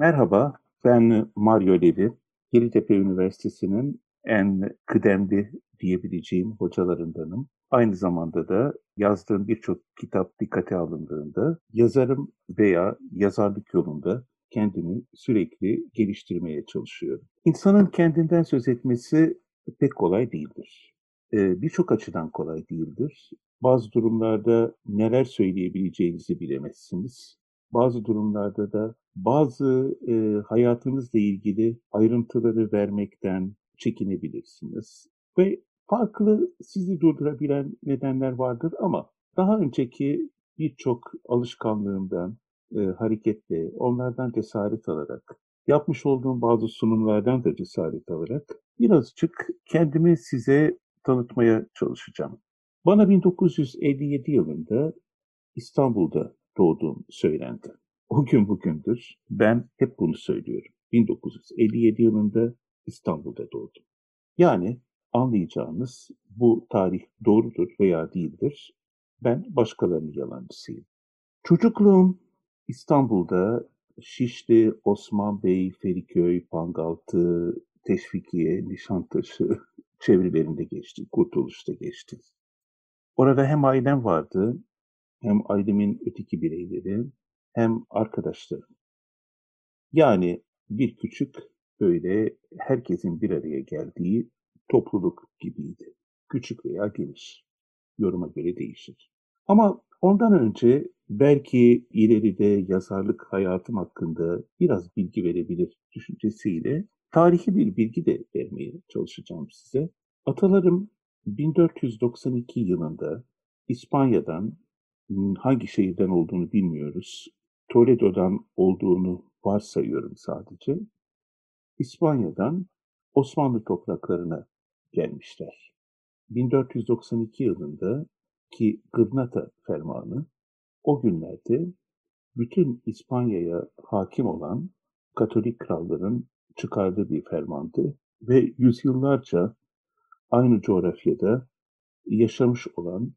Merhaba, ben Mario Levi. Yeditepe Üniversitesi'nin en kıdemli diyebileceğim hocalarındanım. Aynı zamanda da yazdığım birçok kitap dikkate alındığında yazarım veya yazarlık yolunda kendimi sürekli geliştirmeye çalışıyorum. İnsanın kendinden söz etmesi pek kolay değildir. Ee, birçok açıdan kolay değildir. Bazı durumlarda neler söyleyebileceğinizi bilemezsiniz. Bazı durumlarda da bazı e, hayatınızla ilgili ayrıntıları vermekten çekinebilirsiniz. Ve farklı sizi durdurabilen nedenler vardır ama daha önceki birçok alışkanlığımdan e, hareketle, onlardan cesaret alarak, yapmış olduğum bazı sunumlardan da cesaret alarak birazcık kendimi size tanıtmaya çalışacağım. Bana 1957 yılında İstanbul'da doğduğum söylendi. O gün bugündür ben hep bunu söylüyorum. 1957 yılında İstanbul'da doğdum. Yani anlayacağınız bu tarih doğrudur veya değildir. Ben başkalarının yalancısıyım. Çocukluğum İstanbul'da Şişli, Osman Bey, Feriköy, Pangaltı, Teşvikiye, Nişantaşı çevrelerinde geçti, Kurtuluş'ta geçti. Orada hem ailem vardı, hem ailemin öteki bireyleri, hem arkadaşlarım. Yani bir küçük böyle herkesin bir araya geldiği topluluk gibiydi. Küçük veya geniş. Yoruma göre değişir. Ama ondan önce belki ileride yazarlık hayatım hakkında biraz bilgi verebilir düşüncesiyle tarihi bir bilgi de vermeye çalışacağım size. Atalarım 1492 yılında İspanya'dan hangi şehirden olduğunu bilmiyoruz. Toledo'dan olduğunu varsayıyorum sadece. İspanya'dan Osmanlı topraklarına gelmişler. 1492 yılında ki Gırnata fermanı o günlerde bütün İspanya'ya hakim olan Katolik kralların çıkardığı bir fermandı ve yüzyıllarca aynı coğrafyada yaşamış olan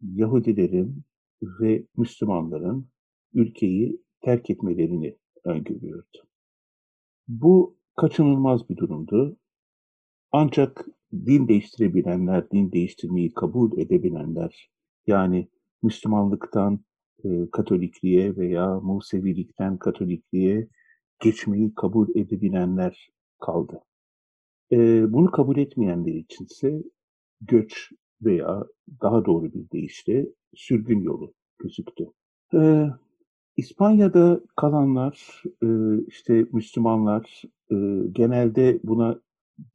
Yahudilerin ve Müslümanların ülkeyi terk etmelerini öngörüyordu. Bu kaçınılmaz bir durumdu. Ancak din değiştirebilenler, din değiştirmeyi kabul edebilenler, yani Müslümanlıktan e, Katolikliğe veya Musevilikten Katolikliğe geçmeyi kabul edebilenler kaldı. E, bunu kabul etmeyenler içinse göç veya daha doğru bir deyişle sürgün yolu gözüktü. E, İspanya'da kalanlar, e, işte Müslümanlar e, genelde buna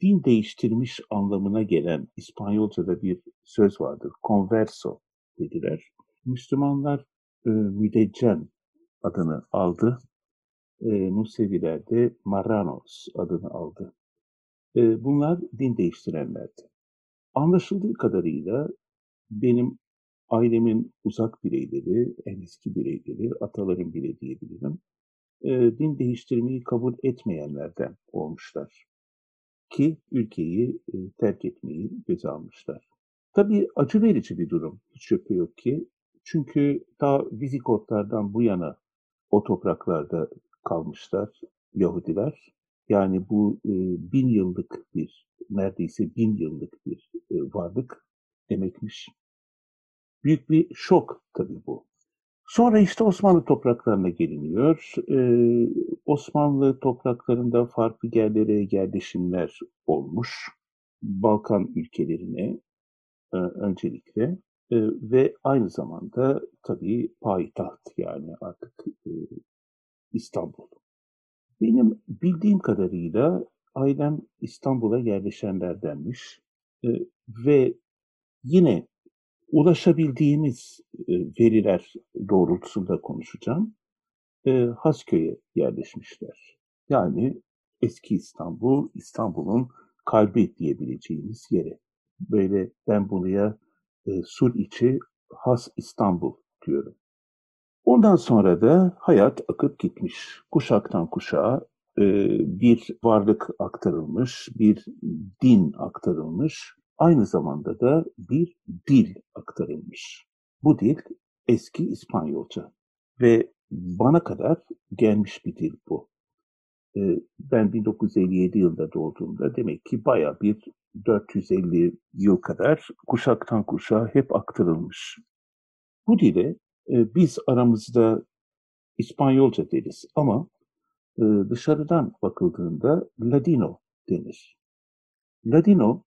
din değiştirmiş anlamına gelen İspanyolca'da bir söz vardır. Converso dediler. Müslümanlar e, müdeccen adını aldı. E, Museviler de Marranos adını aldı. E, bunlar din değiştirenlerdi. Anlaşıldığı kadarıyla benim ailemin uzak bireyleri, en eski bireyleri, atalarım bile diyebilirim, din değiştirmeyi kabul etmeyenlerden olmuşlar. Ki ülkeyi terk etmeyi göze almışlar. Tabii acı verici bir durum, hiç şüphe yok ki. Çünkü ta Vizigotlardan bu yana o topraklarda kalmışlar Yahudiler. Yani bu e, bin yıllık bir, neredeyse bin yıllık bir e, varlık demekmiş. Büyük bir şok tabii bu. Sonra işte Osmanlı topraklarına geliniyor. Ee, Osmanlı topraklarında farklı yerlere yerleşimler olmuş. Balkan ülkelerine e, öncelikle e, ve aynı zamanda tabii payitaht yani artık e, İstanbul. Benim bildiğim kadarıyla ailem İstanbul'a yerleşenlerdenmiş e, ve yine ulaşabildiğimiz e, veriler doğrultusunda konuşacağım. E, Hasköy'e yerleşmişler. Yani eski İstanbul, İstanbul'un kalbi diyebileceğimiz yere. Böyle ben buraya e, sur içi Has İstanbul diyorum. Ondan sonra da hayat akıp gitmiş. Kuşaktan kuşağa bir varlık aktarılmış, bir din aktarılmış aynı zamanda da bir dil aktarılmış. Bu dil eski İspanyolca ve bana kadar gelmiş bir dil bu. e, ben 1957 yılında doğduğumda demek ki baya bir 450 yıl kadar kuşaktan kuşağa hep aktarılmış. Bu dile e, biz aramızda İspanyolca deriz ama e, dışarıdan bakıldığında Ladino denir. Ladino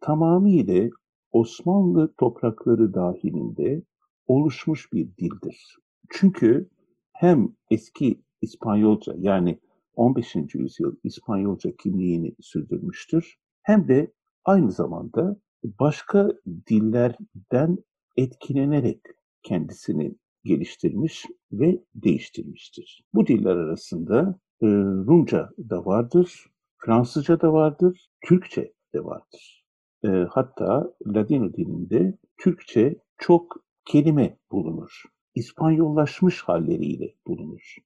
tamamıyla Osmanlı toprakları dahilinde oluşmuş bir dildir. Çünkü hem eski İspanyolca yani 15. yüzyıl İspanyolca kimliğini sürdürmüştür hem de aynı zamanda başka dillerden etkilenerek kendisini geliştirmiş ve değiştirmiştir. Bu diller arasında e, Rumca da vardır, Fransızca da vardır, Türkçe de vardır. E, hatta Ladino dilinde Türkçe çok kelime bulunur. İspanyollaşmış halleriyle bulunur.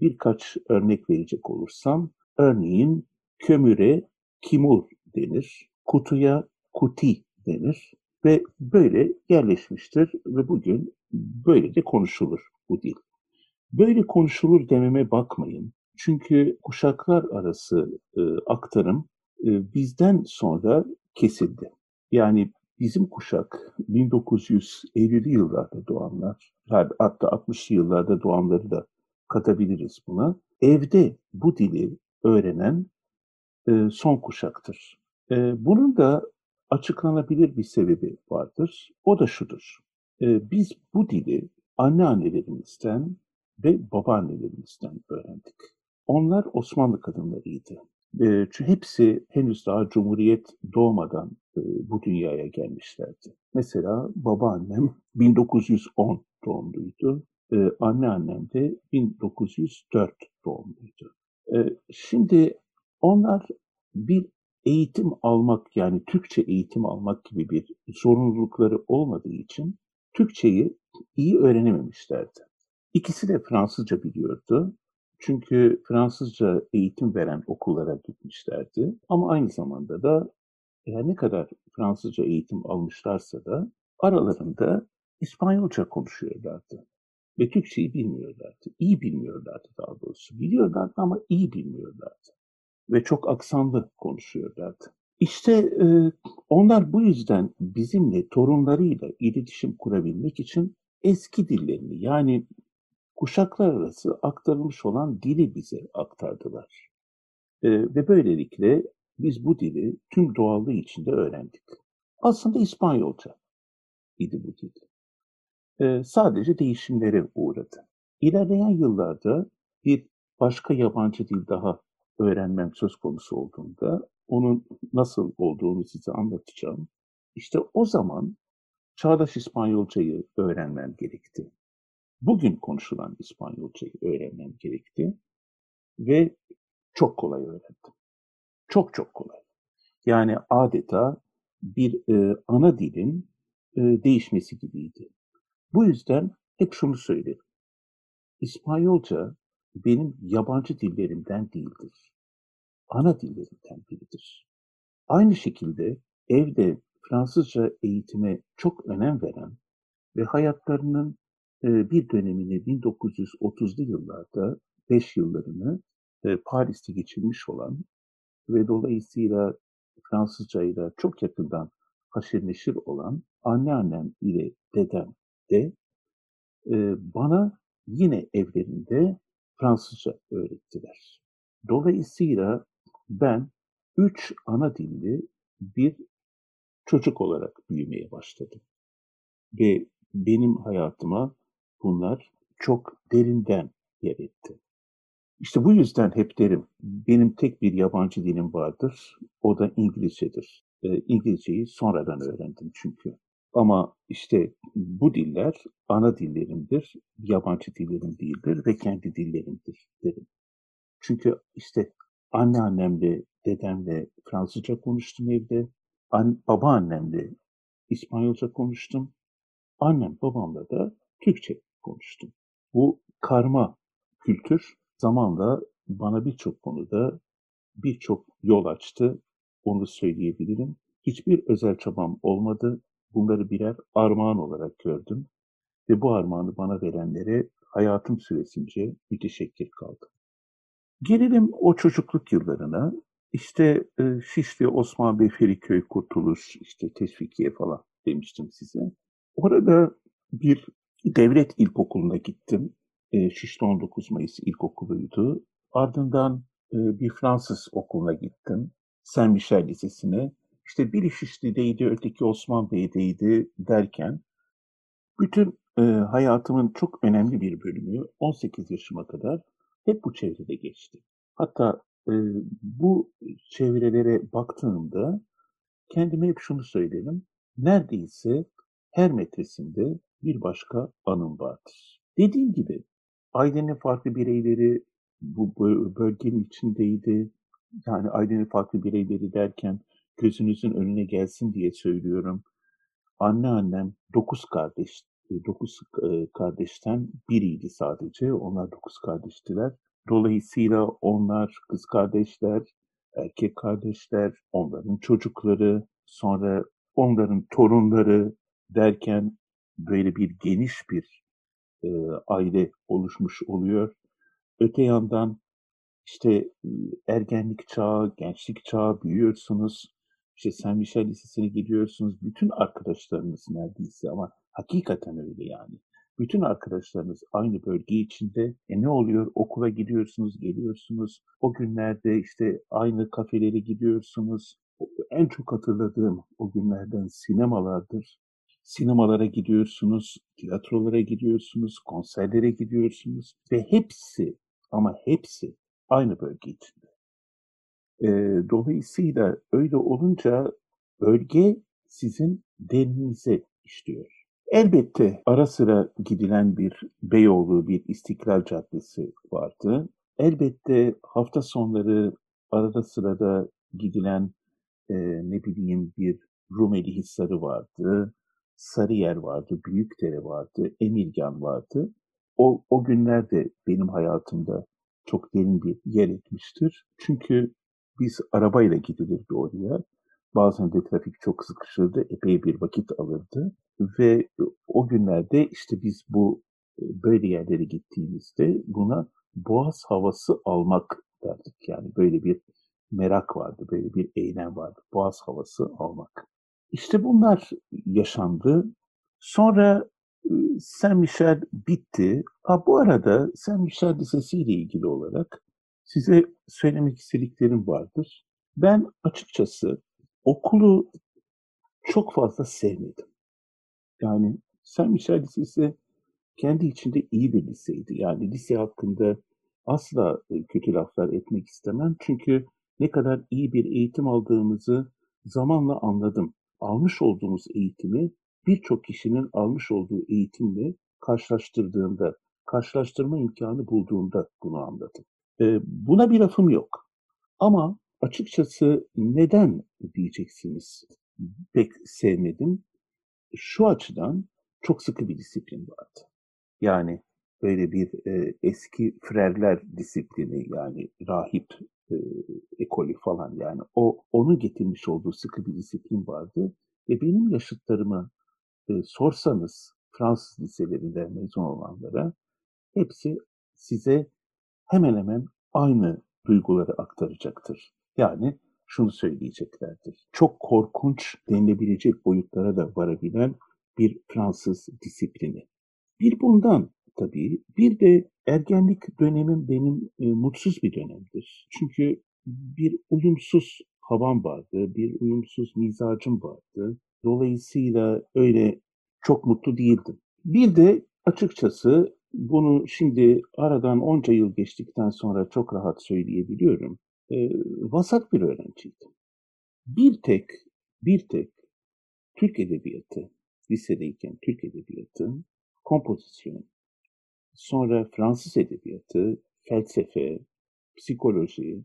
Birkaç örnek verecek olursam, örneğin kömüre kimur denir, kutuya kuti denir ve böyle yerleşmiştir ve bugün böyle de konuşulur bu dil. Böyle konuşulur dememe bakmayın. Çünkü kuşaklar arası e, aktarım e, bizden sonra kesildi. Yani bizim kuşak 1950'li yıllarda doğanlar, hatta 60'lı yıllarda doğanları da katabiliriz buna. Evde bu dili öğrenen e, son kuşaktır. E, bunun da açıklanabilir bir sebebi vardır. O da şudur. E, biz bu dili anneannelerimizden ve babaannelerimizden öğrendik. Onlar Osmanlı kadınlarıydı. E, hepsi henüz daha Cumhuriyet doğmadan bu dünyaya gelmişlerdi. Mesela babaannem 1910 doğumluydu. Anneannem de 1904 doğumluydu. Şimdi onlar bir eğitim almak yani Türkçe eğitim almak gibi bir zorunlulukları olmadığı için Türkçeyi iyi öğrenememişlerdi. İkisi de Fransızca biliyordu. Çünkü Fransızca eğitim veren okullara gitmişlerdi. Ama aynı zamanda da her ne kadar Fransızca eğitim almışlarsa da aralarında İspanyolca konuşuyorlardı. Ve Türkçeyi bilmiyorlardı. İyi bilmiyorlardı daha doğrusu. Biliyorlardı ama iyi bilmiyorlardı. Ve çok aksanlı konuşuyorlardı. İşte e, onlar bu yüzden bizimle, torunlarıyla iletişim kurabilmek için eski dillerini yani kuşaklar arası aktarılmış olan dili bize aktardılar. E, ve böylelikle biz bu dili tüm doğallığı içinde öğrendik. Aslında İspanyolca idi bu dil. E, sadece değişimlere uğradı. İlerleyen yıllarda bir başka yabancı dil daha öğrenmem söz konusu olduğunda onun nasıl olduğunu size anlatacağım. İşte o zaman çağdaş İspanyolcayı öğrenmem gerekti. Bugün konuşulan İspanyolcayı öğrenmem gerekti ve çok kolay öğrendim. Çok çok kolay. Yani adeta bir e, ana dilin e, değişmesi gibiydi. Bu yüzden hep şunu söylerim. İspanyolca benim yabancı dillerimden değildir. Ana dillerimden biridir. Aynı şekilde evde Fransızca eğitime çok önem veren ve hayatlarının bir dönemini 1930'lu yıllarda 5 yıllarını e, Paris'te geçirmiş olan ve dolayısıyla Fransızca ile çok yakından haşir neşir olan anneannem ile dedem de e, bana yine evlerinde Fransızca öğrettiler. Dolayısıyla ben üç ana dilli bir çocuk olarak büyümeye başladım. Ve benim hayatıma bunlar çok derinden yer etti. İşte bu yüzden hep derim, benim tek bir yabancı dilim vardır, o da İngilizcedir. E, İngilizceyi sonradan öğrendim çünkü. Ama işte bu diller ana dillerimdir, yabancı dillerim değildir ve kendi dillerimdir derim. Çünkü işte anneannemle, dedemle Fransızca konuştum evde, an, babaannemle İspanyolca konuştum, annem babamla da Türkçe konuştum. Bu karma kültür zamanla bana birçok konuda birçok yol açtı, onu söyleyebilirim. Hiçbir özel çabam olmadı. Bunları birer armağan olarak gördüm ve bu armağanı bana verenlere hayatım süresince müteşekkir kaldım. Gelelim o çocukluk yıllarına. İşte e, Şişli, Osman Bey, Feriköy, Kurtuluş, işte Teşvikiye falan demiştim size. Orada bir devlet ilkokuluna gittim. E, Şişli 19 Mayıs ilkokuluydu. Ardından e, bir Fransız okuluna gittim. Saint Michel Lisesi'ne. İşte biri Şişli'deydi, öteki Osman Bey'deydi derken bütün e, hayatımın çok önemli bir bölümü 18 yaşıma kadar hep bu çevrede geçti. Hatta e, bu çevrelere baktığımda kendime hep şunu söylerim. Neredeyse her metresinde bir başka anım vardır. Dediğim gibi ailenin farklı bireyleri bu bölgenin içindeydi. Yani ailenin farklı bireyleri derken gözünüzün önüne gelsin diye söylüyorum. Anneannem dokuz kardeş, dokuz kardeşten biriydi sadece. Onlar dokuz kardeştiler. Dolayısıyla onlar kız kardeşler, erkek kardeşler, onların çocukları, sonra onların torunları derken böyle bir geniş bir e, aile oluşmuş oluyor. Öte yandan işte ergenlik çağı, gençlik çağı büyüyorsunuz. İşte Saint Michel Lisesi'ne gidiyorsunuz. Bütün arkadaşlarınız neredeyse ama hakikaten öyle yani. Bütün arkadaşlarınız aynı bölge içinde. E ne oluyor? Okula gidiyorsunuz, geliyorsunuz. O günlerde işte aynı kafelere gidiyorsunuz. En çok hatırladığım o günlerden sinemalardır. Sinemalara gidiyorsunuz, tiyatrolara gidiyorsunuz, konserlere gidiyorsunuz ve hepsi ama hepsi aynı bölge içinde. E, dolayısıyla öyle olunca bölge sizin deninize işliyor. Elbette ara sıra gidilen bir Beyoğlu, bir İstiklal Caddesi vardı. Elbette hafta sonları arada sırada gidilen e, ne bileyim bir Rumeli Hisarı vardı, Sarıyer vardı, Büyükdere vardı, Emirgan vardı. O, o günler de benim hayatımda çok derin bir yer etmiştir. Çünkü biz arabayla gidilirdi oraya. Bazen de trafik çok sıkışırdı, epey bir vakit alırdı. Ve o günlerde işte biz bu e, böyle yerlere gittiğimizde buna boğaz havası almak derdik. Yani böyle bir merak vardı, böyle bir eylem vardı. Boğaz havası almak. İşte bunlar yaşandı. Sonra Saint Michel bitti. Ha, bu arada Saint Michel Lisesi ile ilgili olarak size söylemek istediklerim vardır. Ben açıkçası okulu çok fazla sevmedim. Yani Saint Michel Lisesi kendi içinde iyi bir liseydi. Yani lise hakkında asla kötü laflar etmek istemem. Çünkü ne kadar iyi bir eğitim aldığımızı zamanla anladım. Almış olduğumuz eğitimi birçok kişinin almış olduğu eğitimle karşılaştırdığında, karşılaştırma imkanı bulduğunda bunu anladım. E, buna bir lafım yok. Ama açıkçası neden diyeceksiniz pek sevmedim. Şu açıdan çok sıkı bir disiplin vardı. Yani böyle bir e, eski frerler disiplini yani rahip e, ekolü falan yani o onu getirmiş olduğu sıkı bir disiplin vardı ve benim yaşıtlarıma e, sorsanız Fransız liselerinde mezun olanlara hepsi size hemen hemen aynı duyguları aktaracaktır. Yani şunu söyleyeceklerdir. Çok korkunç denilebilecek boyutlara da varabilen bir Fransız disiplini. Bir bundan tabii bir de ergenlik dönemim benim e, mutsuz bir dönemdir. Çünkü bir uyumsuz havam vardı, bir uyumsuz mizacım vardı. Dolayısıyla öyle çok mutlu değildim. Bir de açıkçası bunu şimdi aradan onca yıl geçtikten sonra çok rahat söyleyebiliyorum. E, vasat bir öğrenciydim. Bir tek, bir tek Türk Edebiyatı, lisedeyken Türk Edebiyatı, kompozisyon, sonra Fransız Edebiyatı, felsefe, psikoloji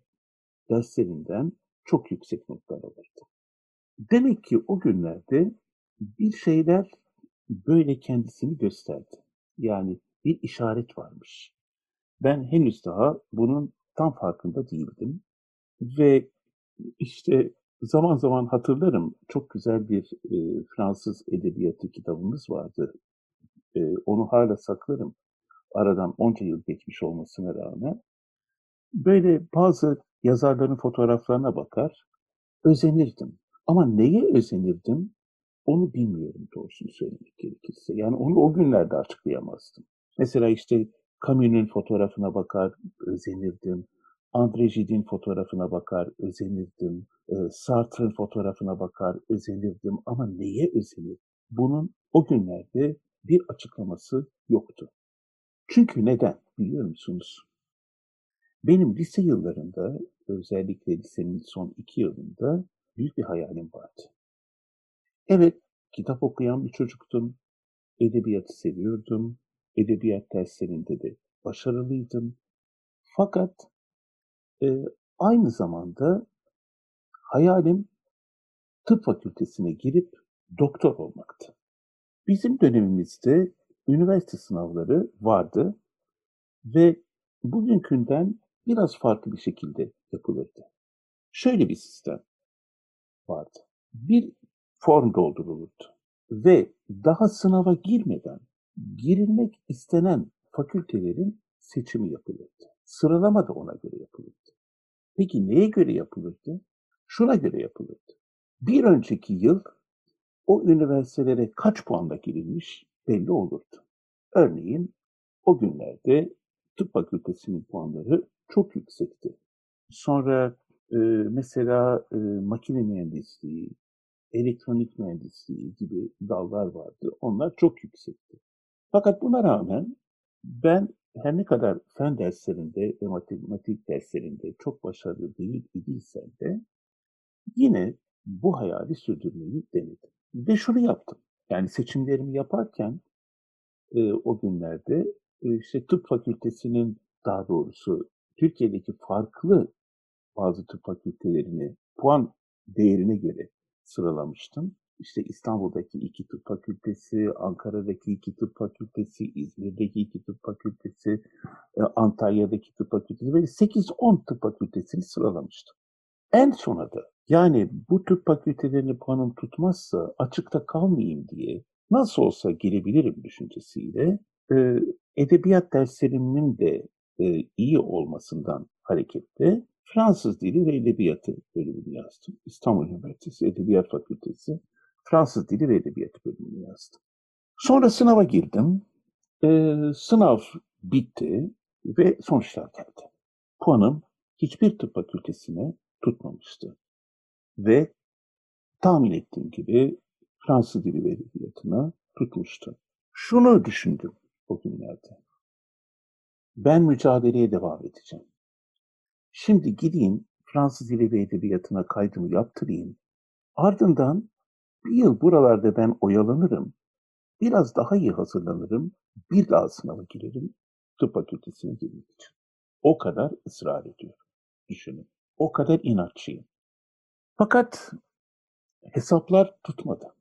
derslerinden çok yüksek notlar alırdım. Demek ki o günlerde bir şeyler böyle kendisini gösterdi. Yani bir işaret varmış. Ben henüz daha bunun tam farkında değildim. Ve işte zaman zaman hatırlarım çok güzel bir e, Fransız edebiyatı kitabımız vardı. E, onu hala saklarım. Aradan onca yıl geçmiş olmasına rağmen. Böyle bazı yazarların fotoğraflarına bakar, özenirdim. Ama neye özenirdim onu bilmiyorum doğrusunu söylemek gerekirse. Yani onu o günlerde açıklayamazdım. Mesela işte Camus'un fotoğrafına bakar, özenirdim. André Gide'in fotoğrafına bakar, özenirdim. E, Sartre'ın fotoğrafına bakar, özenirdim. Ama neye özenir? Bunun o günlerde bir açıklaması yoktu. Çünkü neden biliyor musunuz? Benim lise yıllarında, özellikle lisenin son iki yılında büyük bir hayalim vardı. Evet, kitap okuyan bir çocuktum. Edebiyatı seviyordum. Edebiyat derslerinde de başarılıydım. Fakat e, aynı zamanda hayalim tıp fakültesine girip doktor olmaktı. Bizim dönemimizde üniversite sınavları vardı ve bugünkünden biraz farklı bir şekilde yapılırdı. Şöyle bir sistem vardı. Bir form doldurulurdu ve daha sınava girmeden girilmek istenen fakültelerin seçimi yapılırdı. Sıralama da ona göre yapılırdı. Peki neye göre yapılırdı? Şuna göre yapılırdı. Bir önceki yıl o üniversitelere kaç puanla girilmiş belli olurdu. Örneğin o günlerde tıp fakültesinin puanları çok yüksekti. Sonra e, mesela e, makine mühendisliği, elektronik mühendisliği gibi dallar vardı. Onlar çok yüksekti. Fakat buna rağmen ben her ne kadar fen derslerinde ve matematik derslerinde çok başarılı değil idiysem de yine bu hayali sürdürmeyi denedim. Ve şunu yaptım. Yani seçimlerimi yaparken e, o günlerde e, işte tıp fakültesinin daha doğrusu Türkiye'deki farklı bazı tıp fakültelerini puan değerine göre sıralamıştım. İşte İstanbul'daki iki tıp fakültesi, Ankara'daki iki tıp fakültesi, İzmir'deki iki tıp fakültesi, e, Antalya'daki tıp fakültesi böyle 8-10 tıp fakültesini sıralamıştım. En sona da yani bu tıp fakültelerini puanım tutmazsa açıkta kalmayayım diye nasıl olsa girebilirim düşüncesiyle e, edebiyat derslerimin de e, iyi olmasından hareketle Fransız dili ve edebiyatı bölümünü yazdım. İstanbul Üniversitesi Edebiyat Fakültesi Fransız dili ve edebiyatı bölümünü yazdım. Sonra sınava girdim. Ee, sınav bitti ve sonuçlar geldi. Puanım hiçbir tıp fakültesine tutmamıştı. Ve tahmin ettiğim gibi Fransız dili ve edebiyatına tutmuştu. Şunu düşündüm o günlerde. Ben mücadeleye devam edeceğim. Şimdi gideyim Fransız dili ve edebiyatına kaydımı yaptırayım. Ardından bir yıl buralarda ben oyalanırım. Biraz daha iyi hazırlanırım. Bir daha sınava girerim. Tıp fakültesine girmek için. O kadar ısrar ediyorum. Düşünün. O kadar inatçıyım. Fakat hesaplar tutmadı.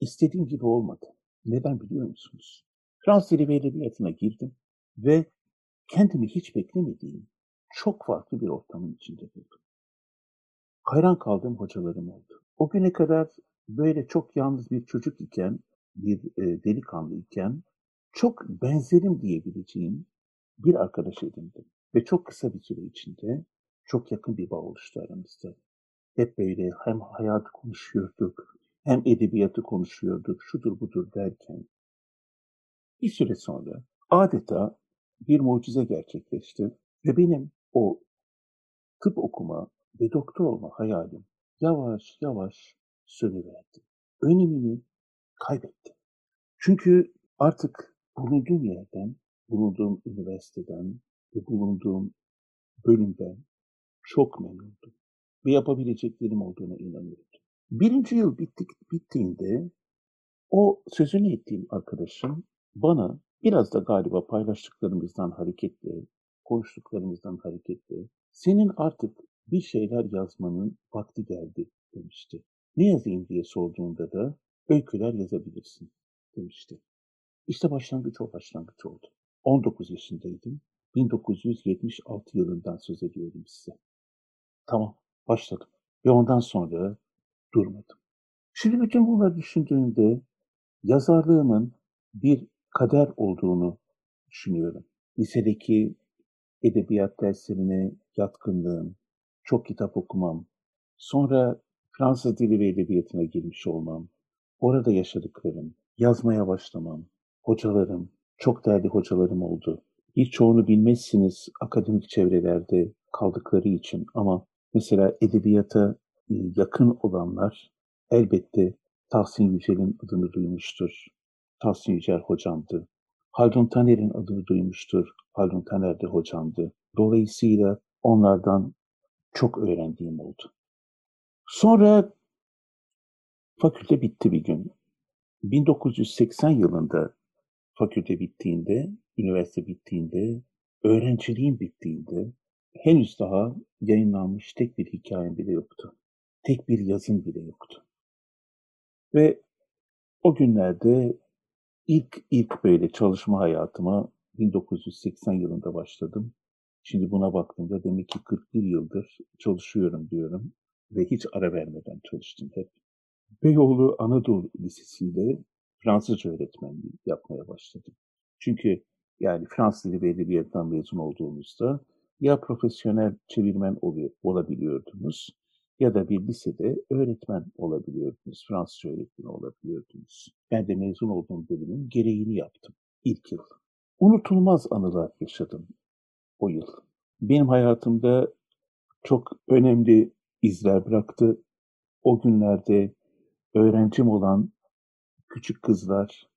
İstediğim gibi olmadı. Neden biliyor musunuz? Fransız dili ve edebiyatına girdim ve kendimi hiç beklemediğim çok farklı bir ortamın içinde buldum. Hayran kaldığım hocalarım oldu. O güne kadar böyle çok yalnız bir çocuk iken, bir e, delikanlı iken çok benzerim diyebileceğim bir arkadaş edindim. Ve çok kısa bir süre içinde çok yakın bir bağ oluştu aramızda. Hep böyle hem hayatı konuşuyorduk, hem edebiyatı konuşuyorduk, şudur budur derken. Bir süre sonra adeta bir mucize gerçekleşti ve benim o tıp okuma ve doktor olma hayalim yavaş yavaş sönüverdi. Önemini kaybetti. Çünkü artık bulunduğum yerden, bulunduğum üniversiteden ve bulunduğum bölümden çok memnundum. Ve yapabileceklerim olduğuna inanıyordum. Birinci yıl bittik, bittiğinde o sözünü ettiğim arkadaşım bana biraz da galiba paylaştıklarımızdan hareketle, konuştuklarımızdan hareketle senin artık bir şeyler yazmanın vakti geldi demişti. Ne yazayım diye sorduğunda da öyküler yazabilirsin demişti. İşte başlangıç o başlangıç oldu. 19 yaşındaydım. 1976 yılından söz ediyorum size. Tamam, başladım. Ve ondan sonra durmadım. Şimdi bütün bunları düşündüğümde yazarlığımın bir kader olduğunu düşünüyorum. Lisedeki edebiyat derslerine yatkınlığım, çok kitap okumam, sonra Fransız dili ve edebiyatına girmiş olmam, orada yaşadıklarım, yazmaya başlamam, hocalarım, çok değerli hocalarım oldu. Birçoğunu bilmezsiniz akademik çevrelerde kaldıkları için ama mesela edebiyata yakın olanlar elbette Tahsin Yücel'in adını duymuştur. Tahsin Yücel hocamdı. Haldun Taner'in adını duymuştur. Haldun Taner de hocamdı. Dolayısıyla onlardan çok öğrendiğim oldu. Sonra fakülte bitti bir gün. 1980 yılında fakülte bittiğinde, üniversite bittiğinde, öğrenciliğim bittiğinde henüz daha yayınlanmış tek bir hikayem bile yoktu. Tek bir yazım bile yoktu. Ve o günlerde ilk ilk böyle çalışma hayatıma 1980 yılında başladım. Şimdi buna baktığımda demek ki 41 yıldır çalışıyorum diyorum ve hiç ara vermeden çalıştım hep. Beyoğlu Anadolu Lisesi'nde Fransızca öğretmenliği yapmaya başladım. Çünkü yani Fransız dili ve edebiyattan mezun olduğunuzda ya profesyonel çevirmen olabiliyordunuz ya da bir lisede öğretmen olabiliyordunuz, Fransızca öğretmeni olabiliyordunuz. Ben de mezun olduğum bölümün gereğini yaptım ilk yıl. Unutulmaz anılar yaşadım o yıl. Benim hayatımda çok önemli izler bıraktı. O günlerde öğrencim olan küçük kızlar,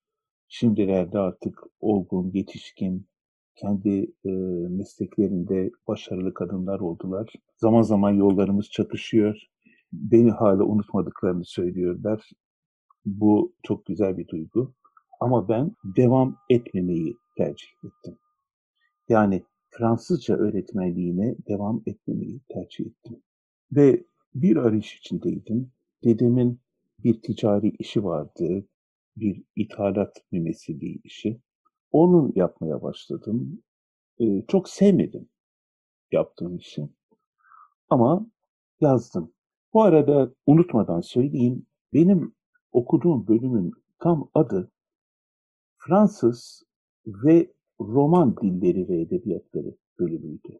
şimdilerde artık olgun, yetişkin, kendi e, mesleklerinde başarılı kadınlar oldular. Zaman zaman yollarımız çatışıyor. Beni hala unutmadıklarını söylüyorlar. Bu çok güzel bir duygu. Ama ben devam etmemeyi tercih ettim. Yani Fransızca öğretmenliğine devam etmemeyi tercih ettim. Ve bir arayış içindeydim. Dedemin bir ticari işi vardı, bir ithalat mümessili işi. Onu yapmaya başladım. Ee, çok sevmedim yaptığım işi. Ama yazdım. Bu arada unutmadan söyleyeyim, benim okuduğum bölümün tam adı Fransız ve roman dilleri ve edebiyatları bölümüydü.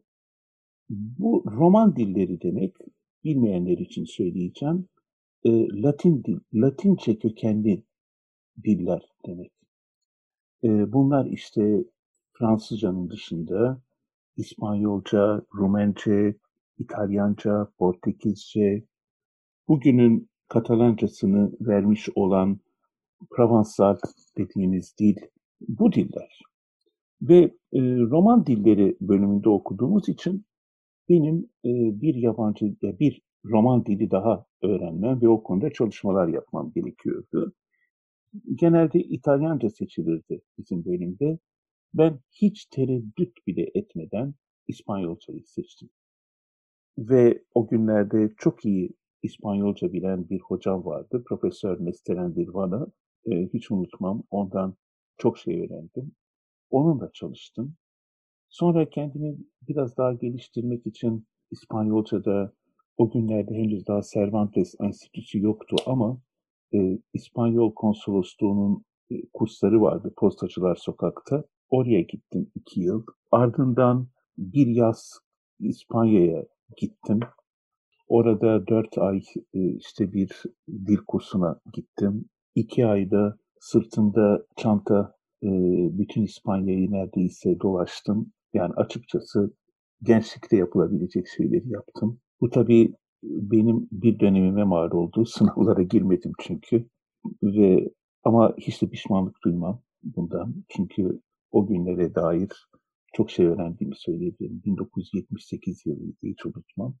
Bu roman dilleri demek, bilmeyenler için söyleyeceğim, e, Latin dil, Latince kökenli diller demek. E, bunlar işte Fransızcanın dışında İspanyolca, Rumence, İtalyanca, Portekizce, bugünün Katalancasını vermiş olan Provansal dediğimiz dil bu diller. Ve e, roman dilleri bölümünde okuduğumuz için benim e, bir yabancı, ya bir roman dili daha öğrenmem ve o konuda çalışmalar yapmam gerekiyordu. Genelde İtalyanca seçilirdi bizim bölümde. Ben hiç tereddüt bile etmeden İspanyolcayı seçtim. Ve o günlerde çok iyi İspanyolca bilen bir hocam vardı. Profesör Mesteren Birvana. E, hiç unutmam. Ondan çok şey öğrendim. Onunla çalıştım. Sonra kendimi biraz daha geliştirmek için İspanyolca'da o günlerde henüz daha Cervantes Enstitüsü yoktu ama e, İspanyol konsolosluğunun e, kursları vardı Postacılar Sokak'ta. Oraya gittim iki yıl. Ardından bir yaz İspanya'ya gittim. Orada dört ay e, işte bir dil kursuna gittim. İki ayda sırtımda çanta e, bütün İspanya'yı neredeyse dolaştım. Yani açıkçası gençlikte yapılabilecek şeyleri yaptım. Bu tabii benim bir dönemime mal oldu. Sınavlara girmedim çünkü. Ve ama hiç de pişmanlık duymam bundan. Çünkü o günlere dair çok şey öğrendiğimi söyleyebilirim. 1978 yılıydı hiç unutmam.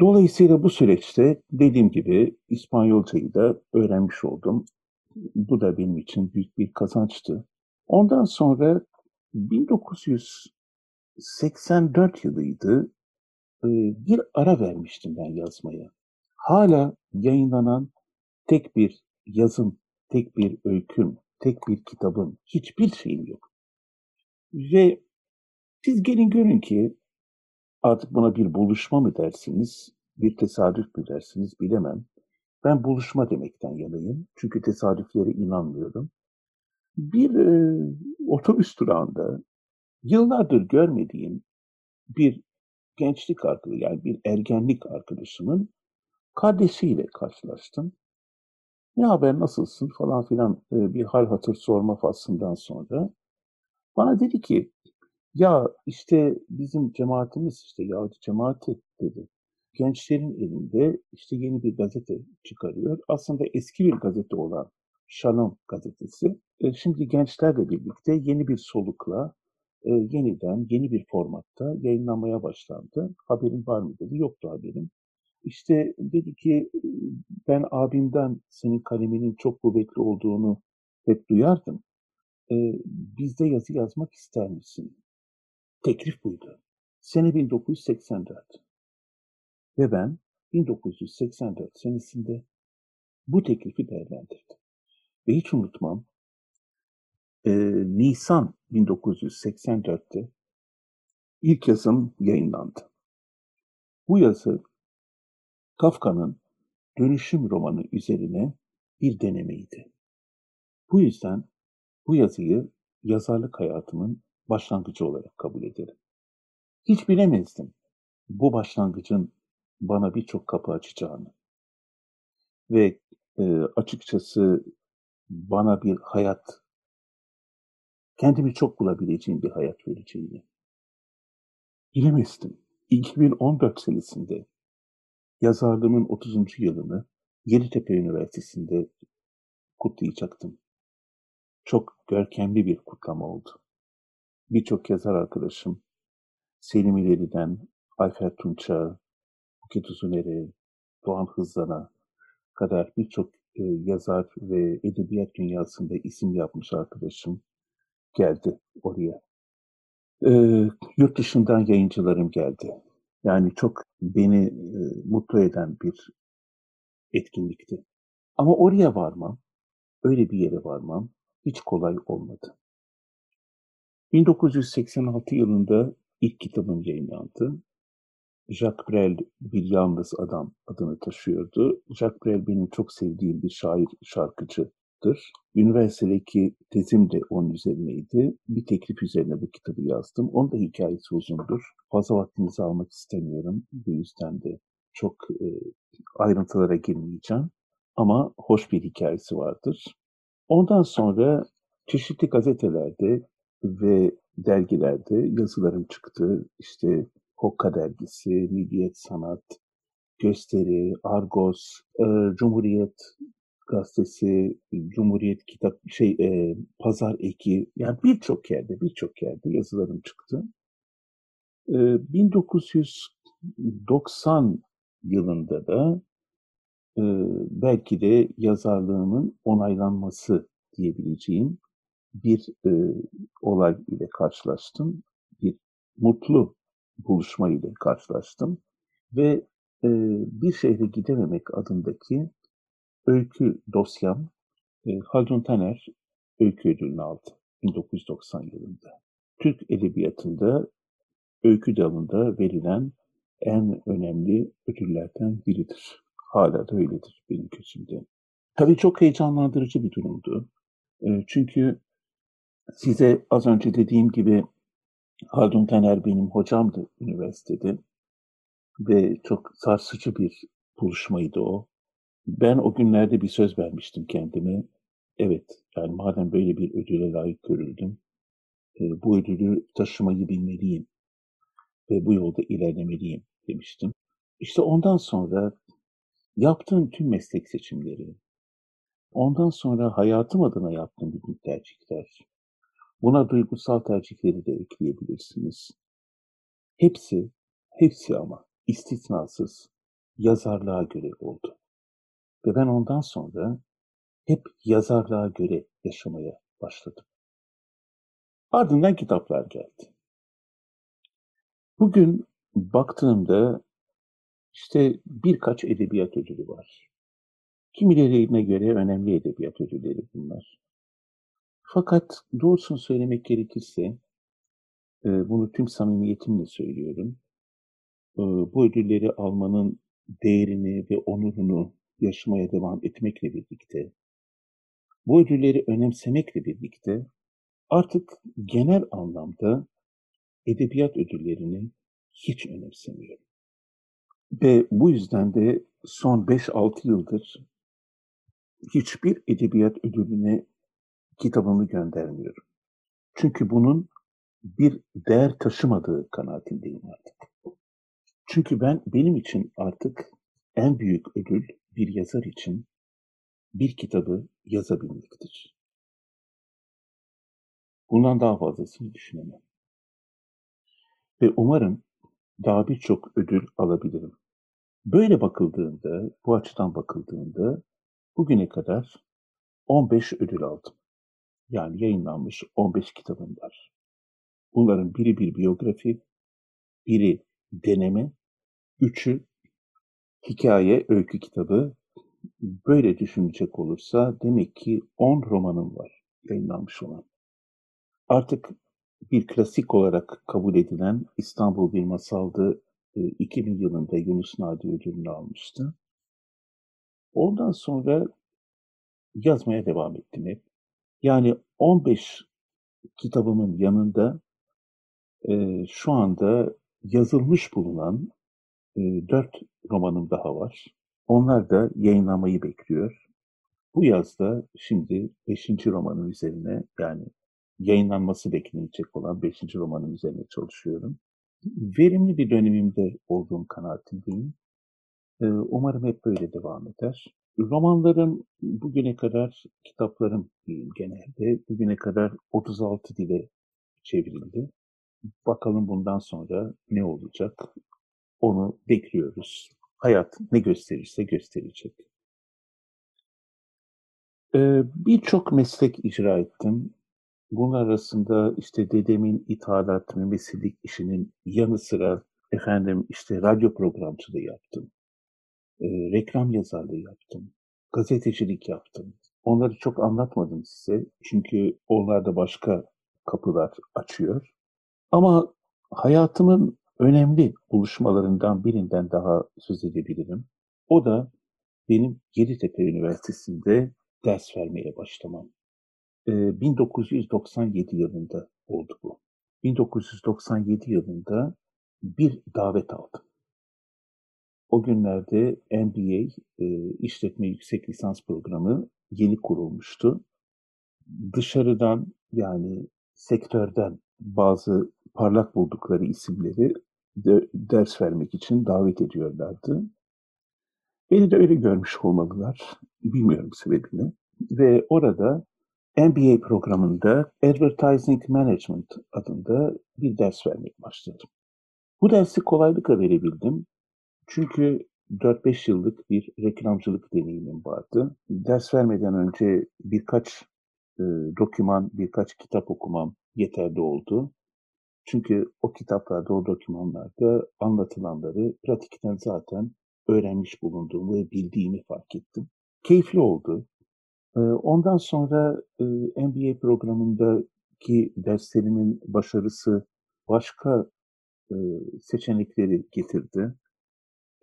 Dolayısıyla bu süreçte dediğim gibi İspanyolcayı da öğrenmiş oldum. Bu da benim için büyük bir kazançtı. Ondan sonra 1984 yılıydı. Bir ara vermiştim ben yazmaya. Hala yayınlanan tek bir yazım, tek bir öyküm, tek bir kitabım, hiçbir şeyim yok. Ve siz gelin görün ki artık buna bir buluşma mı dersiniz, bir tesadüf mü dersiniz bilemem. Ben buluşma demekten yanayım. Çünkü tesadüflere inanmıyorum. Bir e, otobüs durağında yıllardır görmediğim bir gençlik arkadaşı yani bir ergenlik arkadaşımın kardeşiyle karşılaştım. Ne haber nasılsın falan filan e, bir hal hatır sorma faslından sonra bana dedi ki ya işte bizim cemaatimiz işte Yahudi cemaati dedi. Gençlerin elinde işte yeni bir gazete çıkarıyor. Aslında eski bir gazete olan Shalom gazetesi. E, şimdi gençlerle birlikte yeni bir solukla e, yeniden yeni bir formatta yayınlanmaya başlandı. Haberin var mı dedi. Yoktu haberim. İşte dedi ki ben abimden senin kaleminin çok kuvvetli olduğunu hep duyardım. E, bizde yazı yazmak ister misin? Teklif buydu. Sene 1984. Ve ben 1984 senesinde bu teklifi değerlendirdim. Ve hiç unutmam, e, Nisan 1984'te ilk yazım yayınlandı. Bu yazı Kafka'nın Dönüşüm romanı üzerine bir denemeydi. Bu yüzden bu yazıyı yazarlık hayatımın başlangıcı olarak kabul ederim. Hiç bilemezdim bu başlangıcın bana birçok kapı açacağını ve e, açıkçası bana bir hayat, kendimi çok bulabileceğim bir hayat vereceğini. Bilemezdim. 2014 senesinde yazarlığımın 30. yılını Yeditepe Üniversitesi'nde kutlayacaktım. Çok görkemli bir kutlama oldu. Birçok yazar arkadaşım, Selim İleri'den Ayfer Tunç'a, Buket Uzuner'e, Doğan Hızlan'a kadar birçok e, yazar ve edebiyat dünyasında isim yapmış arkadaşım geldi oraya. E, yurt dışından yayıncılarım geldi. Yani çok beni e, mutlu eden bir etkinlikti. Ama oraya varmam, öyle bir yere varmam hiç kolay olmadı. 1986 yılında ilk kitabım yayınlandı. Jacques Brel bir yalnız adam adını taşıyordu. Jacques Brel benim çok sevdiğim bir şair, şarkıcıdır. Üniversitedeki tezim de onun üzerineydi. Bir teklif üzerine bu kitabı yazdım. Onun da hikayesi uzundur. Fazla vaktinizi almak istemiyorum. Bu yüzden de çok e, ayrıntılara girmeyeceğim. Ama hoş bir hikayesi vardır. Ondan sonra çeşitli gazetelerde ve dergilerde yazılarım çıktı. İşte Hokka dergisi, Milliyet Sanat, Gösteri, Argos, e, Cumhuriyet gazetesi, Cumhuriyet kitap şey e, Pazar Eki yani birçok yerde birçok yerde yazılarım çıktı. E, 1990 yılında da e, belki de yazarlığımın onaylanması diyebileceğim bir e, olay ile karşılaştım. Bir mutlu buluşma ile karşılaştım. Ve e, Bir Şehre Gidememek adındaki öykü dosyam e, Haldun Taner öykü ödülünü aldı 1990 yılında. Türk Edebiyatı'nda öykü dalında verilen en önemli ödüllerden biridir. Hala da öyledir benim gözümde. Tabii çok heyecanlandırıcı bir durumdu. E, çünkü size az önce dediğim gibi Haldun Taner benim hocamdı üniversitede ve çok sarsıcı bir buluşmaydı o. Ben o günlerde bir söz vermiştim kendime. Evet, yani madem böyle bir ödüle layık görüldüm, e, bu ödülü taşımayı bilmeliyim ve bu yolda ilerlemeliyim demiştim. İşte ondan sonra yaptığım tüm meslek seçimleri, ondan sonra hayatım adına yaptığım bütün tercihler, buna duygusal tercihleri de ekleyebilirsiniz. Hepsi, hepsi ama istisnasız yazarlığa göre oldu. Ve ben ondan sonra hep yazarlığa göre yaşamaya başladım. Ardından kitaplar geldi. Bugün baktığımda işte birkaç edebiyat ödülü var. Kimilerine göre önemli edebiyat ödülleri bunlar. Fakat doğrusunu söylemek gerekirse, e, bunu tüm samimiyetimle söylüyorum. E, bu ödülleri almanın değerini ve onurunu yaşamaya devam etmekle birlikte, bu ödülleri önemsemekle birlikte artık genel anlamda edebiyat ödüllerini hiç önemsemiyorum. Ve bu yüzden de son 5-6 yıldır hiçbir edebiyat ödülüne kitabımı göndermiyorum. Çünkü bunun bir değer taşımadığı kanaatindeyim artık. Çünkü ben benim için artık en büyük ödül bir yazar için bir kitabı yazabilmektir. Bundan daha fazlasını düşünemem. Ve umarım daha birçok ödül alabilirim. Böyle bakıldığında, bu açıdan bakıldığında bugüne kadar 15 ödül aldım. Yani yayınlanmış 15 kitabım var. Bunların biri bir biyografi, biri deneme, üçü hikaye, öykü kitabı. Böyle düşünecek olursa demek ki 10 romanım var yayınlanmış olan. Artık bir klasik olarak kabul edilen İstanbul Bir Masaldı 2000 e, yılında Yunus Nadi ödülünü almıştı. Ondan sonra yazmaya devam ettim hep. Yani 15 kitabımın yanında e, şu anda yazılmış bulunan e, 4 romanım daha var. Onlar da yayınlamayı bekliyor. Bu yazda şimdi 5. romanın üzerine yani yayınlanması beklenecek olan 5. romanın üzerine çalışıyorum. Verimli bir dönemimde olduğum kanaatindeyim. Ee, umarım hep böyle devam eder. Romanlarım bugüne kadar, kitaplarım diyeyim genelde, bugüne kadar 36 dile çevrildi. Bakalım bundan sonra ne olacak? Onu bekliyoruz. Hayat ne gösterirse gösterecek. Ee, Birçok meslek icra ettim. Bunun arasında işte dedemin ithalat, mümesilik işinin yanı sıra efendim işte radyo programcılığı yaptım. E, reklam yazarlığı yaptım. Gazetecilik yaptım. Onları çok anlatmadım size. Çünkü onlar da başka kapılar açıyor. Ama hayatımın önemli buluşmalarından birinden daha söz edebilirim. O da benim Yeditepe Üniversitesi'nde ders vermeye başlamam. 1997 yılında oldu bu. 1997 yılında bir davet aldım. O günlerde MBA, e, işletme yüksek lisans programı yeni kurulmuştu. Dışarıdan yani sektörden bazı parlak buldukları isimleri de ders vermek için davet ediyorlardı. Beni de öyle görmüş olmalılar. Bilmiyorum sebebini. Ve orada MBA programında Advertising Management adında bir ders vermeye başladım. Bu dersi kolaylıkla verebildim. Çünkü 4-5 yıllık bir reklamcılık deneyimim vardı. Ders vermeden önce birkaç e, doküman, birkaç kitap okumam yeterli oldu. Çünkü o kitaplarda, o dokümanlarda anlatılanları pratikten zaten öğrenmiş bulunduğumu ve bildiğimi fark ettim. Keyifli oldu. Ondan sonra MBA programındaki derslerimin başarısı başka seçenekleri getirdi.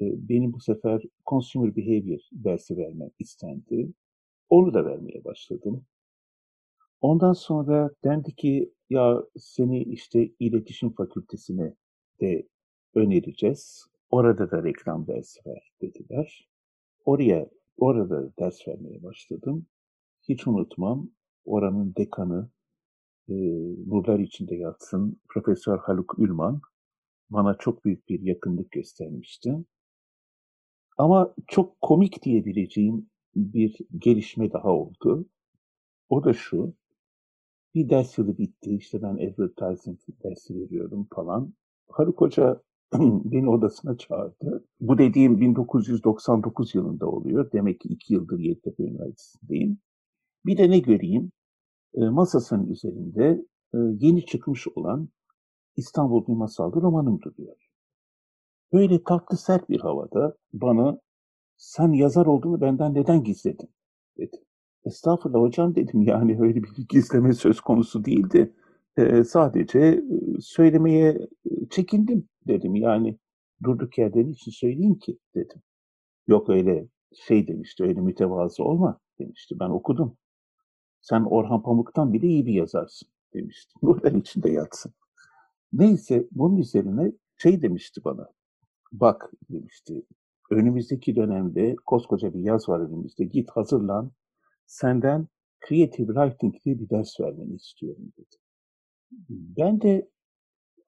Benim bu sefer Consumer Behavior dersi vermek istendi. Onu da vermeye başladım. Ondan sonra dendi ki ya seni işte iletişim fakültesine de önereceğiz. Orada da reklam dersi ver dediler. Oraya orada ders vermeye başladım. Hiç unutmam oranın dekanı e, nurlar içinde yatsın Profesör Haluk Ülman bana çok büyük bir yakınlık göstermişti. Ama çok komik diyebileceğim bir gelişme daha oldu. O da şu, bir ders yılı bitti, işte ben advertising dersi veriyorum falan. Haluk Hoca beni odasına çağırdı. Bu dediğim 1999 yılında oluyor. Demek ki iki yıldır Yeditepe Üniversitesi'ndeyim. Bir de ne göreyim? E, masasının üzerinde e, yeni çıkmış olan İstanbul Bir Masaldı romanım duruyor. Böyle tatlı sert bir havada bana sen yazar olduğunu benden neden gizledin dedi. Estağfurullah hocam dedim yani öyle bir gizleme söz konusu değildi. E, sadece söylemeye çekindim dedim yani durduk yerden için söyleyeyim ki dedim. Yok öyle şey demişti öyle mütevazı olma demişti ben okudum sen Orhan Pamuk'tan bile iyi bir yazarsın demişti. Nurlar içinde yatsın. Neyse bunun üzerine Şey demişti bana, bak demişti, önümüzdeki dönemde koskoca bir yaz var önümüzde, git hazırlan, senden Creative Writing diye bir ders vermeni istiyorum dedi. Ben de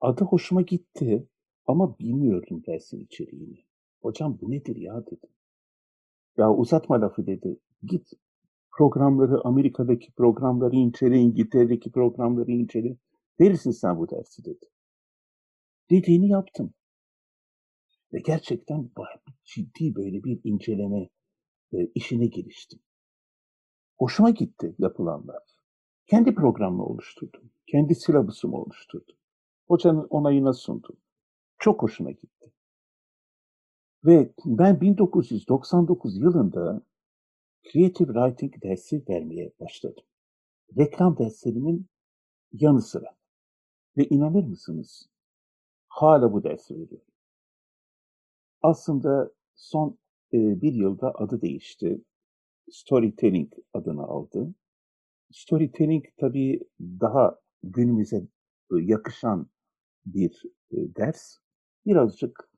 adı hoşuma gitti ama bilmiyordum dersin içeriğini. Hocam bu nedir ya dedim. Ya uzatma lafı dedi. Git programları, Amerika'daki programları incele, İngiltere'deki programları incele. Verirsin sen bu dersi dedi. Dediğini yaptım. Ve gerçekten ciddi böyle bir inceleme e, işine giriştim. Hoşuma gitti yapılanlar. Kendi programımı oluşturdum. Kendi silabusumu oluşturdum. Hocanın onayına sundum. Çok hoşuna gitti. Ve ben 1999 yılında Creative Writing dersi vermeye başladım. Reklam derslerimin yanı sıra. Ve inanır mısınız? Hala bu dersi veriyorum. Aslında son e, bir yılda adı değişti. Storytelling adını aldı. Storytelling tabii daha günümüze e, yakışan bir e, ders. Birazcık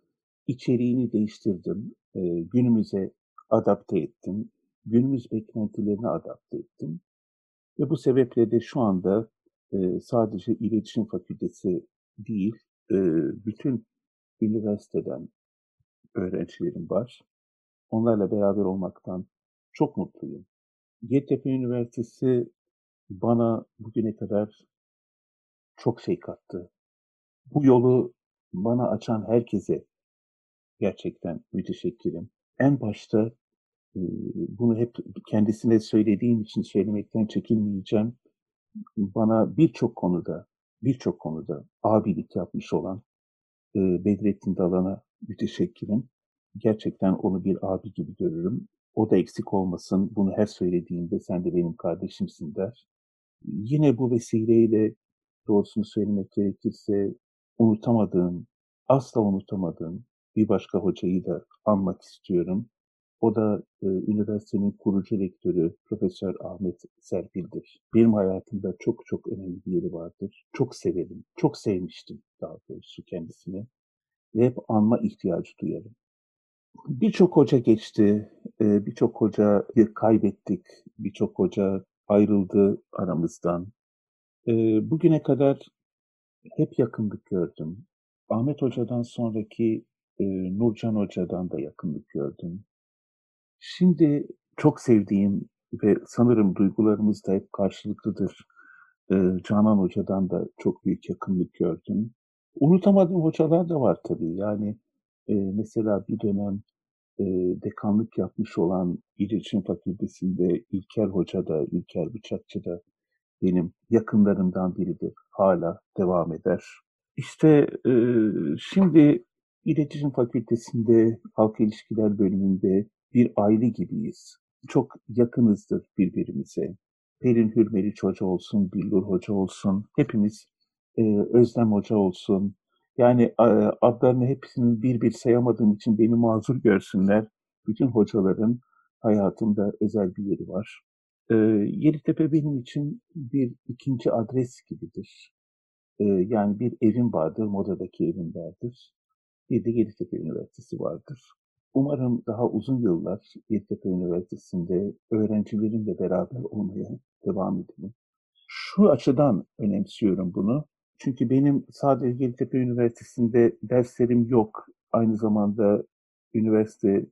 içeriğini değiştirdim. E, günümüze adapte ettim. Günümüz beklentilerine adapte ettim. Ve bu sebeple de şu anda sadece iletişim fakültesi değil, bütün üniversiteden öğrencilerim var. Onlarla beraber olmaktan çok mutluyum. Yeditepe Üniversitesi bana bugüne kadar çok şey kattı. Bu yolu bana açan herkese gerçekten müteşekkirim. En başta bunu hep kendisine söylediğim için söylemekten çekinmeyeceğim. Bana birçok konuda, birçok konuda abilik yapmış olan Bedrettin Dalan'a müteşekkirim. Gerçekten onu bir abi gibi görürüm. O da eksik olmasın. Bunu her söylediğimde sen de benim kardeşimsin der. Yine bu vesileyle doğrusunu söylemek gerekirse unutamadığım, asla unutamadığım bir başka hocayı da anmak istiyorum. O da e, üniversitenin kurucu rektörü Profesör Ahmet Serpil'dir. Benim hayatımda çok çok önemli bir yeri vardır. Çok severim, çok sevmiştim daha doğrusu kendisini. Ve hep anma ihtiyacı duyarım. Birçok hoca geçti, e, birçok hocayı kaybettik, birçok hoca ayrıldı aramızdan. E, bugüne kadar hep yakınlık gördüm. Ahmet Hoca'dan sonraki e, Nurcan Hoca'dan da yakınlık gördüm. Şimdi çok sevdiğim ve sanırım duygularımız da hep karşılıklıdır. Canan Hoca'dan da çok büyük yakınlık gördüm. Unutamadığım hocalar da var tabii. Yani e, mesela bir dönem e, dekanlık yapmış olan İletişim Fakültesi'nde İlker Hoca da, İlker Bıçakçı da benim yakınlarımdan biridir. Hala devam eder. İşte e, şimdi İletişim Fakültesi'nde, Halk İlişkiler bölümünde bir aile gibiyiz. Çok yakınızdır birbirimize. Pelin Hürmeriç Hoca olsun, Billur Hoca olsun, hepimiz e, Özlem Hoca olsun. Yani e, adlarını hepsini bir bir sayamadığım için beni mazur görsünler. Bütün hocaların hayatımda özel bir yeri var. E, Yeditepe benim için bir ikinci adres gibidir. E, yani bir evim vardır, Moda'daki evim vardır. Bir de Yeditepe Üniversitesi vardır. Umarım daha uzun yıllar Yeditepe Üniversitesi'nde öğrencilerimle beraber olmaya devam edelim. Şu açıdan önemsiyorum bunu. Çünkü benim sadece Yeditepe Üniversitesi'nde derslerim yok. Aynı zamanda üniversite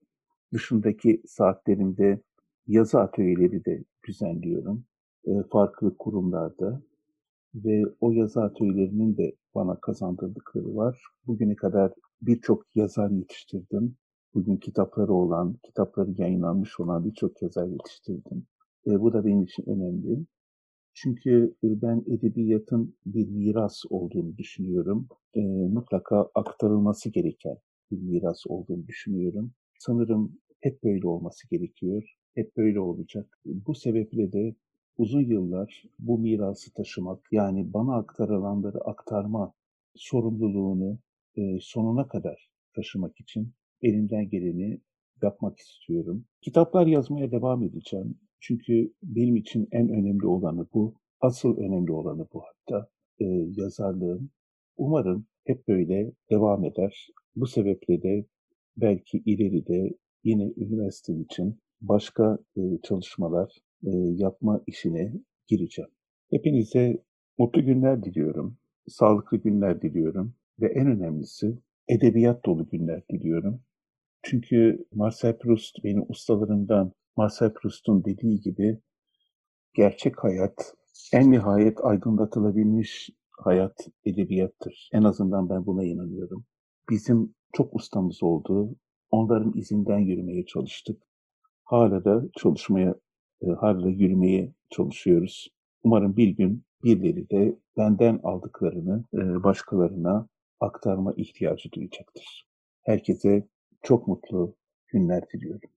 dışındaki saatlerimde yazı atölyeleri de düzenliyorum. E, farklı kurumlarda ve o yazı atölyelerinin de bana kazandırdıkları var. Bugüne kadar birçok yazar yetiştirdim bugün kitapları olan, kitapları yayınlanmış olan birçok yazar yetiştirdim. E, bu da benim için önemli. Çünkü e, ben edebiyatın bir miras olduğunu düşünüyorum. E, mutlaka aktarılması gereken bir miras olduğunu düşünüyorum. Sanırım hep böyle olması gerekiyor. Hep böyle olacak. Bu sebeple de uzun yıllar bu mirası taşımak, yani bana aktarılanları aktarma sorumluluğunu e, sonuna kadar taşımak için elimden geleni yapmak istiyorum. Kitaplar yazmaya devam edeceğim. Çünkü benim için en önemli olanı bu. Asıl önemli olanı bu hatta e, yazarlığın. Umarım hep böyle devam eder. Bu sebeple de belki ileride yine üniversitem için başka e, çalışmalar e, yapma işine gireceğim. Hepinize mutlu günler diliyorum, sağlıklı günler diliyorum ve en önemlisi edebiyat dolu günler diliyorum. Çünkü Marcel Proust benim ustalarımdan Marcel Proust'un dediği gibi gerçek hayat en nihayet aydınlatılabilmiş hayat edebiyattır. En azından ben buna inanıyorum. Bizim çok ustamız oldu. Onların izinden yürümeye çalıştık. Hala da çalışmaya, e, hala da yürümeye çalışıyoruz. Umarım bir gün birileri de benden aldıklarını e, başkalarına aktarma ihtiyacı duyacaktır. Herkese çok mutlu günler diliyorum.